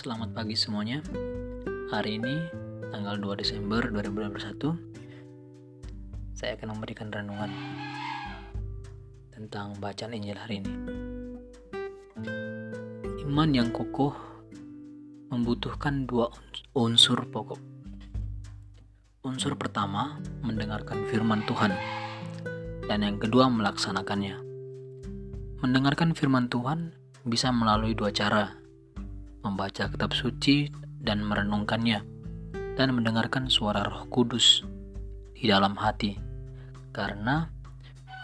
Selamat pagi semuanya. Hari ini tanggal 2 Desember 2021 saya akan memberikan renungan tentang bacaan Injil hari ini. Iman yang kokoh membutuhkan dua unsur pokok. Unsur pertama mendengarkan firman Tuhan dan yang kedua melaksanakannya. Mendengarkan firman Tuhan bisa melalui dua cara, membaca kitab suci dan merenungkannya, dan mendengarkan suara Roh Kudus di dalam hati, karena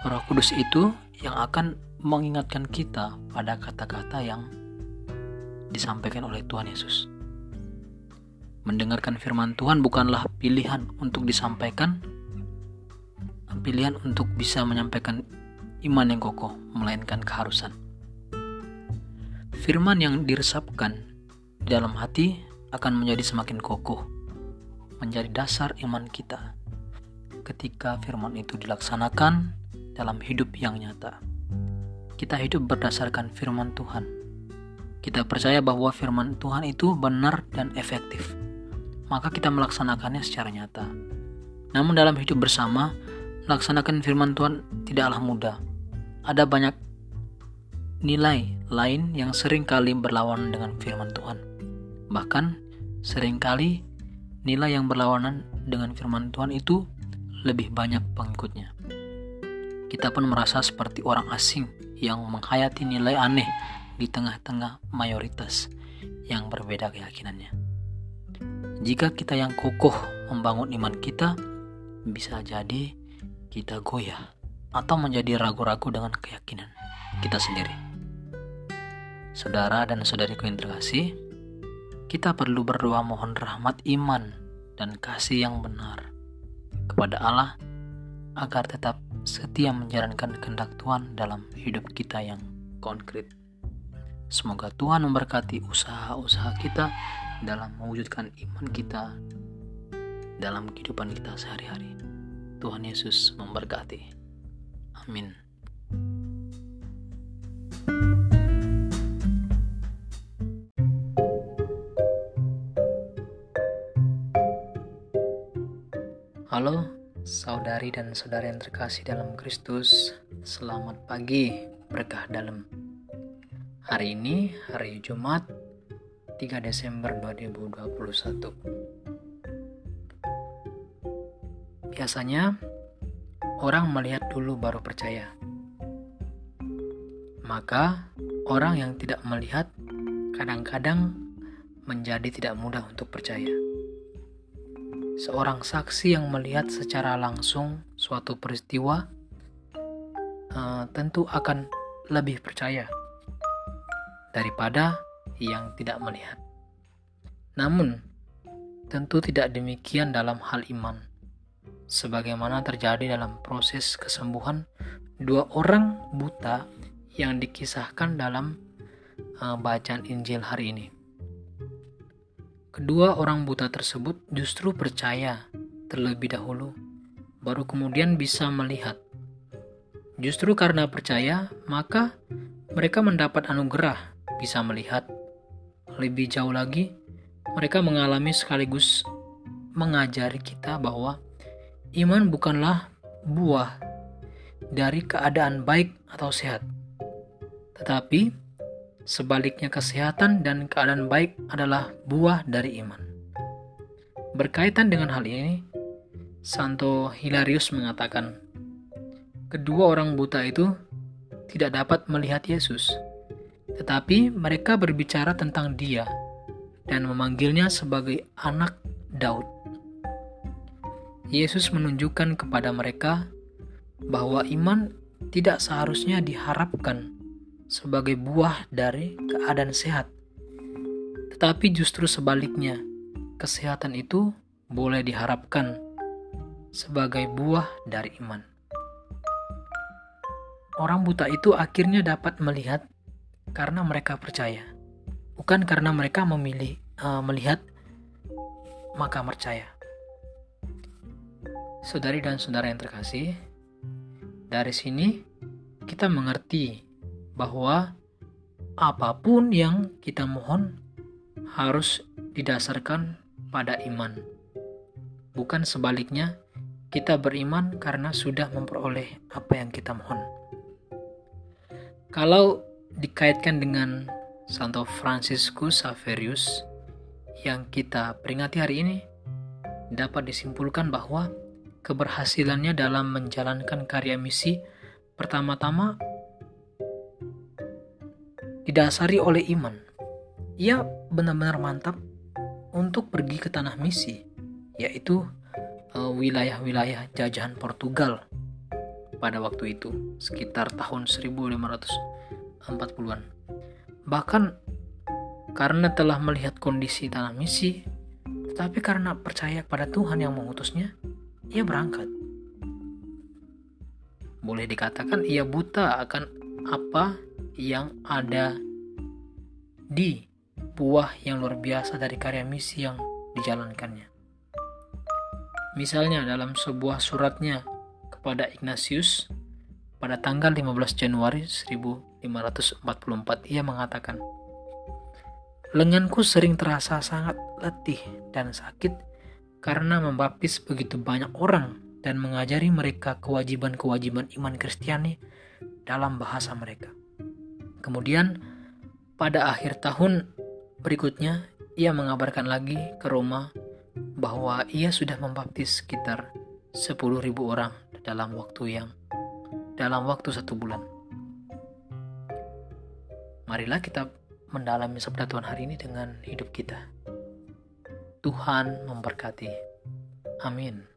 Roh Kudus itu yang akan mengingatkan kita pada kata-kata yang disampaikan oleh Tuhan Yesus. Mendengarkan firman Tuhan bukanlah pilihan untuk disampaikan, pilihan untuk bisa menyampaikan iman yang kokoh, melainkan keharusan. Firman yang diresapkan di dalam hati akan menjadi semakin kokoh, menjadi dasar iman kita. Ketika firman itu dilaksanakan dalam hidup yang nyata, kita hidup berdasarkan firman Tuhan. Kita percaya bahwa firman Tuhan itu benar dan efektif, maka kita melaksanakannya secara nyata. Namun, dalam hidup bersama, melaksanakan firman Tuhan tidaklah mudah. Ada banyak nilai lain yang sering kali berlawanan dengan firman Tuhan. Bahkan sering kali nilai yang berlawanan dengan firman Tuhan itu lebih banyak pengikutnya. Kita pun merasa seperti orang asing yang menghayati nilai aneh di tengah-tengah mayoritas yang berbeda keyakinannya. Jika kita yang kokoh membangun iman kita, bisa jadi kita goyah atau menjadi ragu-ragu dengan keyakinan kita sendiri. Saudara dan saudariku yang terkasih, kita perlu berdoa mohon rahmat iman dan kasih yang benar kepada Allah agar tetap setia menjalankan kehendak Tuhan dalam hidup kita yang konkret. Semoga Tuhan memberkati usaha-usaha kita dalam mewujudkan iman kita dalam kehidupan kita sehari-hari. Tuhan Yesus memberkati. Amin. Halo, saudari dan saudara yang terkasih dalam Kristus. Selamat pagi, berkah dalam. Hari ini hari Jumat 3 Desember 2021. Biasanya orang melihat dulu baru percaya. Maka orang yang tidak melihat kadang-kadang menjadi tidak mudah untuk percaya seorang saksi yang melihat secara langsung suatu peristiwa uh, tentu akan lebih percaya daripada yang tidak melihat. Namun, tentu tidak demikian dalam hal iman. Sebagaimana terjadi dalam proses kesembuhan dua orang buta yang dikisahkan dalam uh, bacaan Injil hari ini. Kedua orang buta tersebut justru percaya terlebih dahulu, baru kemudian bisa melihat. Justru karena percaya, maka mereka mendapat anugerah bisa melihat. Lebih jauh lagi, mereka mengalami sekaligus mengajari kita bahwa iman bukanlah buah dari keadaan baik atau sehat, tetapi Sebaliknya kesehatan dan keadaan baik adalah buah dari iman. Berkaitan dengan hal ini, Santo Hilarius mengatakan, kedua orang buta itu tidak dapat melihat Yesus, tetapi mereka berbicara tentang Dia dan memanggilnya sebagai anak Daud. Yesus menunjukkan kepada mereka bahwa iman tidak seharusnya diharapkan sebagai buah dari keadaan sehat. Tetapi justru sebaliknya, kesehatan itu boleh diharapkan sebagai buah dari iman. Orang buta itu akhirnya dapat melihat karena mereka percaya, bukan karena mereka memilih uh, melihat maka percaya. Saudari dan saudara yang terkasih, dari sini kita mengerti bahwa apa pun yang kita mohon harus didasarkan pada iman. Bukan sebaliknya, kita beriman karena sudah memperoleh apa yang kita mohon. Kalau dikaitkan dengan Santo Franciscus Saverius yang kita peringati hari ini, dapat disimpulkan bahwa keberhasilannya dalam menjalankan karya misi pertama-tama didasari oleh iman. Ia benar-benar mantap untuk pergi ke tanah misi, yaitu eh, wilayah-wilayah jajahan Portugal pada waktu itu, sekitar tahun 1540-an. Bahkan karena telah melihat kondisi tanah misi, tapi karena percaya pada Tuhan yang mengutusnya, ia berangkat. Boleh dikatakan ia buta akan apa yang ada di buah yang luar biasa dari karya misi yang dijalankannya. Misalnya dalam sebuah suratnya kepada Ignatius pada tanggal 15 Januari 1544 ia mengatakan Lenganku sering terasa sangat letih dan sakit karena membaptis begitu banyak orang dan mengajari mereka kewajiban-kewajiban iman Kristiani dalam bahasa mereka. Kemudian pada akhir tahun berikutnya, ia mengabarkan lagi ke Roma bahwa ia sudah membaptis sekitar 10.000 orang dalam waktu yang dalam waktu satu bulan. Marilah kita mendalami sabda Tuhan hari ini dengan hidup kita. Tuhan memberkati. Amin.